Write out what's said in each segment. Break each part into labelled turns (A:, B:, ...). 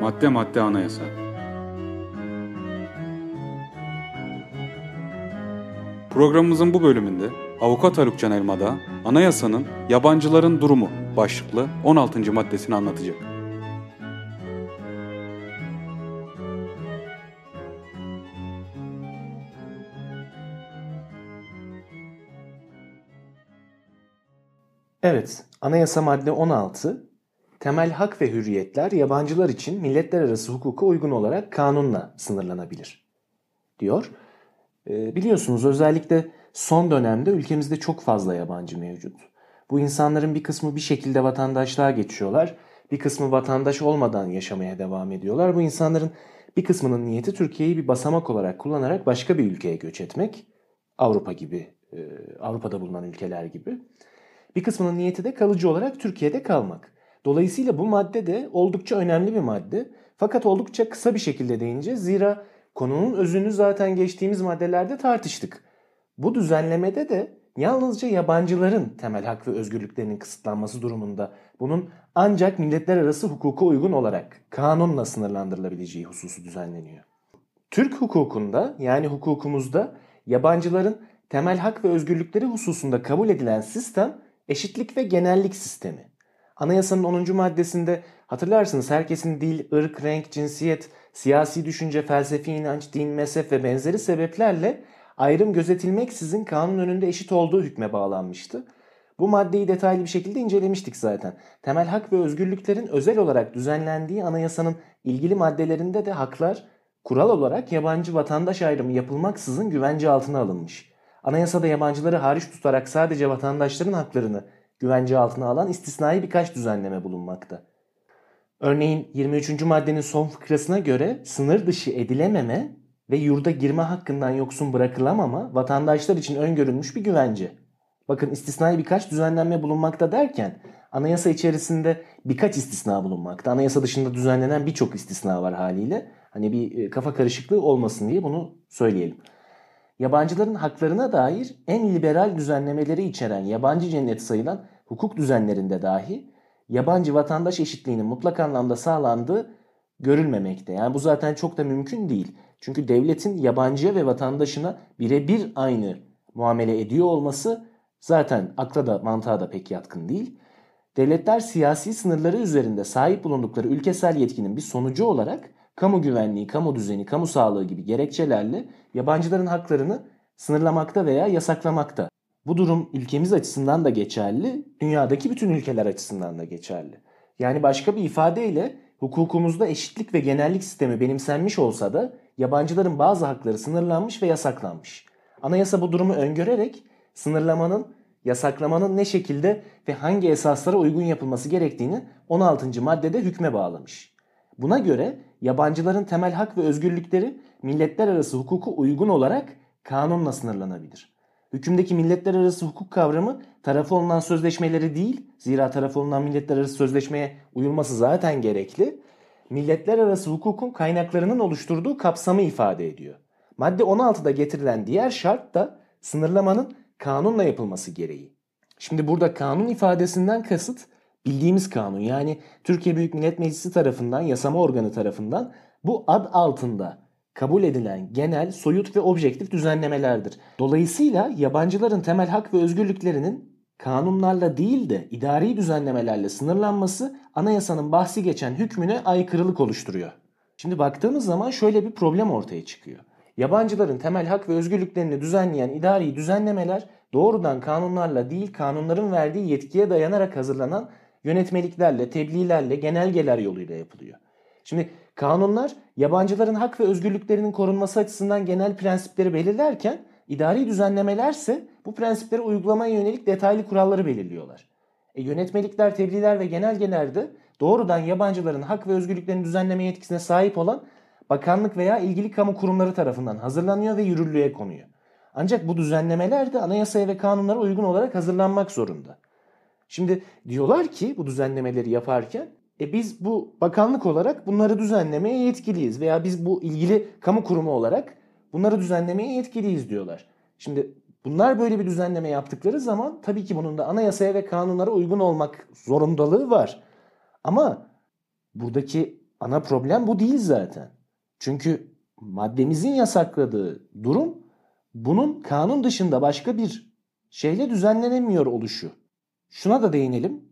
A: Madde madde anayasa. Programımızın bu bölümünde Avukat Haluk Can Elmada anayasanın yabancıların durumu başlıklı 16. maddesini anlatacak.
B: Evet, Anayasa madde 16 temel hak ve hürriyetler yabancılar için milletler arası hukuka uygun olarak kanunla sınırlanabilir diyor. Ee, biliyorsunuz özellikle son dönemde ülkemizde çok fazla yabancı mevcut. Bu insanların bir kısmı bir şekilde vatandaşlığa geçiyorlar. Bir kısmı vatandaş olmadan yaşamaya devam ediyorlar. Bu insanların bir kısmının niyeti Türkiye'yi bir basamak olarak kullanarak başka bir ülkeye göç etmek. Avrupa gibi, e, Avrupa'da bulunan ülkeler gibi. Bir kısmının niyeti de kalıcı olarak Türkiye'de kalmak. Dolayısıyla bu madde de oldukça önemli bir madde. Fakat oldukça kısa bir şekilde değineceğiz. Zira konunun özünü zaten geçtiğimiz maddelerde tartıştık. Bu düzenlemede de yalnızca yabancıların temel hak ve özgürlüklerinin kısıtlanması durumunda bunun ancak milletler arası hukuka uygun olarak kanunla sınırlandırılabileceği hususu düzenleniyor. Türk hukukunda yani hukukumuzda yabancıların temel hak ve özgürlükleri hususunda kabul edilen sistem eşitlik ve genellik sistemi. Anayasanın 10. maddesinde hatırlarsınız herkesin dil, ırk, renk, cinsiyet, siyasi düşünce, felsefi inanç, din, mezhep ve benzeri sebeplerle ayrım gözetilmeksizin kanun önünde eşit olduğu hükme bağlanmıştı. Bu maddeyi detaylı bir şekilde incelemiştik zaten. Temel hak ve özgürlüklerin özel olarak düzenlendiği anayasanın ilgili maddelerinde de haklar kural olarak yabancı vatandaş ayrımı yapılmaksızın güvence altına alınmış. Anayasada yabancıları hariç tutarak sadece vatandaşların haklarını güvence altına alan istisnai birkaç düzenleme bulunmakta. Örneğin 23. maddenin son fıkrasına göre sınır dışı edilememe ve yurda girme hakkından yoksun bırakılamama vatandaşlar için öngörülmüş bir güvence. Bakın istisnai birkaç düzenlenme bulunmakta derken anayasa içerisinde birkaç istisna bulunmakta. Anayasa dışında düzenlenen birçok istisna var haliyle. Hani bir e, kafa karışıklığı olmasın diye bunu söyleyelim. Yabancıların haklarına dair en liberal düzenlemeleri içeren yabancı cenneti sayılan hukuk düzenlerinde dahi yabancı vatandaş eşitliğinin mutlak anlamda sağlandığı görülmemekte. Yani bu zaten çok da mümkün değil. Çünkü devletin yabancıya ve vatandaşına birebir aynı muamele ediyor olması zaten akla da mantığa da pek yatkın değil. Devletler siyasi sınırları üzerinde sahip bulundukları ülkesel yetkinin bir sonucu olarak kamu güvenliği, kamu düzeni, kamu sağlığı gibi gerekçelerle yabancıların haklarını sınırlamakta veya yasaklamakta. Bu durum ülkemiz açısından da geçerli, dünyadaki bütün ülkeler açısından da geçerli. Yani başka bir ifadeyle hukukumuzda eşitlik ve genellik sistemi benimsenmiş olsa da yabancıların bazı hakları sınırlanmış ve yasaklanmış. Anayasa bu durumu öngörerek sınırlamanın, yasaklamanın ne şekilde ve hangi esaslara uygun yapılması gerektiğini 16. maddede hükme bağlamış. Buna göre yabancıların temel hak ve özgürlükleri milletler arası hukuku uygun olarak kanunla sınırlanabilir. Hükümdeki milletler arası hukuk kavramı tarafı olunan sözleşmeleri değil, zira tarafı olunan milletler arası sözleşmeye uyulması zaten gerekli, milletler arası hukukun kaynaklarının oluşturduğu kapsamı ifade ediyor. Madde 16'da getirilen diğer şart da sınırlamanın kanunla yapılması gereği. Şimdi burada kanun ifadesinden kasıt bildiğimiz kanun yani Türkiye Büyük Millet Meclisi tarafından yasama organı tarafından bu ad altında kabul edilen genel, soyut ve objektif düzenlemelerdir. Dolayısıyla yabancıların temel hak ve özgürlüklerinin kanunlarla değil de idari düzenlemelerle sınırlanması anayasanın bahsi geçen hükmüne aykırılık oluşturuyor. Şimdi baktığımız zaman şöyle bir problem ortaya çıkıyor. Yabancıların temel hak ve özgürlüklerini düzenleyen idari düzenlemeler doğrudan kanunlarla değil kanunların verdiği yetkiye dayanarak hazırlanan yönetmeliklerle, tebliğlerle, genelgeler yoluyla yapılıyor. Şimdi kanunlar yabancıların hak ve özgürlüklerinin korunması açısından genel prensipleri belirlerken idari düzenlemelerse bu prensipleri uygulamaya yönelik detaylı kuralları belirliyorlar. E, yönetmelikler, tebliğler ve genelgeler de doğrudan yabancıların hak ve özgürlüklerini düzenleme yetkisine sahip olan bakanlık veya ilgili kamu kurumları tarafından hazırlanıyor ve yürürlüğe konuyor. Ancak bu düzenlemeler de anayasaya ve kanunlara uygun olarak hazırlanmak zorunda. Şimdi diyorlar ki bu düzenlemeleri yaparken e biz bu bakanlık olarak bunları düzenlemeye yetkiliyiz veya biz bu ilgili kamu kurumu olarak bunları düzenlemeye yetkiliyiz diyorlar. Şimdi bunlar böyle bir düzenleme yaptıkları zaman tabii ki bunun da anayasaya ve kanunlara uygun olmak zorundalığı var. Ama buradaki ana problem bu değil zaten. Çünkü maddemizin yasakladığı durum bunun kanun dışında başka bir şeyle düzenlenemiyor oluşu. Şuna da değinelim.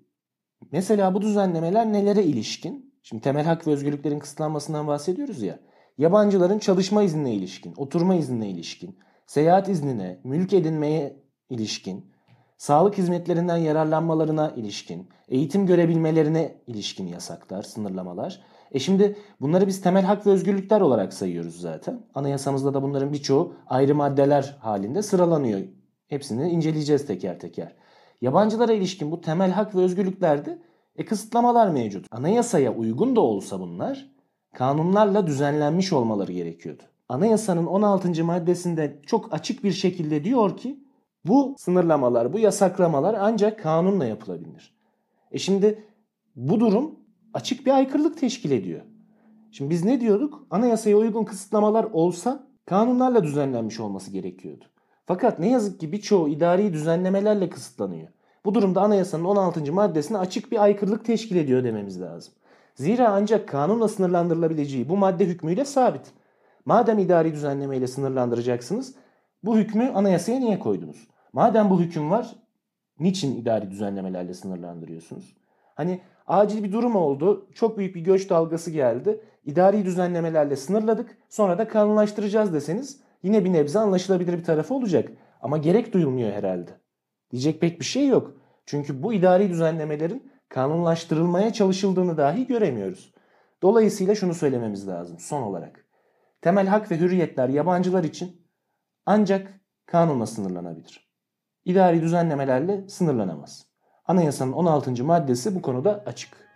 B: Mesela bu düzenlemeler nelere ilişkin? Şimdi temel hak ve özgürlüklerin kısıtlanmasından bahsediyoruz ya. Yabancıların çalışma iznine ilişkin, oturma iznine ilişkin, seyahat iznine, mülk edinmeye ilişkin, sağlık hizmetlerinden yararlanmalarına ilişkin, eğitim görebilmelerine ilişkin yasaklar, sınırlamalar. E şimdi bunları biz temel hak ve özgürlükler olarak sayıyoruz zaten. Anayasamızda da bunların birçoğu ayrı maddeler halinde sıralanıyor. Hepsini inceleyeceğiz teker teker. Yabancılara ilişkin bu temel hak ve özgürlüklerde e, kısıtlamalar mevcut. Anayasaya uygun da olsa bunlar kanunlarla düzenlenmiş olmaları gerekiyordu. Anayasanın 16. maddesinde çok açık bir şekilde diyor ki bu sınırlamalar, bu yasaklamalar ancak kanunla yapılabilir. E şimdi bu durum açık bir aykırılık teşkil ediyor. Şimdi biz ne diyorduk? Anayasaya uygun kısıtlamalar olsa kanunlarla düzenlenmiş olması gerekiyordu. Fakat ne yazık ki birçoğu idari düzenlemelerle kısıtlanıyor. Bu durumda anayasanın 16. maddesine açık bir aykırılık teşkil ediyor dememiz lazım. Zira ancak kanunla sınırlandırılabileceği bu madde hükmüyle sabit. Madem idari düzenlemeyle sınırlandıracaksınız bu hükmü anayasaya niye koydunuz? Madem bu hüküm var niçin idari düzenlemelerle sınırlandırıyorsunuz? Hani acil bir durum oldu, çok büyük bir göç dalgası geldi, idari düzenlemelerle sınırladık, sonra da kanunlaştıracağız deseniz yine bir nebze anlaşılabilir bir tarafı olacak. Ama gerek duyulmuyor herhalde. Diyecek pek bir şey yok. Çünkü bu idari düzenlemelerin kanunlaştırılmaya çalışıldığını dahi göremiyoruz. Dolayısıyla şunu söylememiz lazım son olarak. Temel hak ve hürriyetler yabancılar için ancak kanunla sınırlanabilir. İdari düzenlemelerle sınırlanamaz. Anayasanın 16. maddesi bu konuda açık.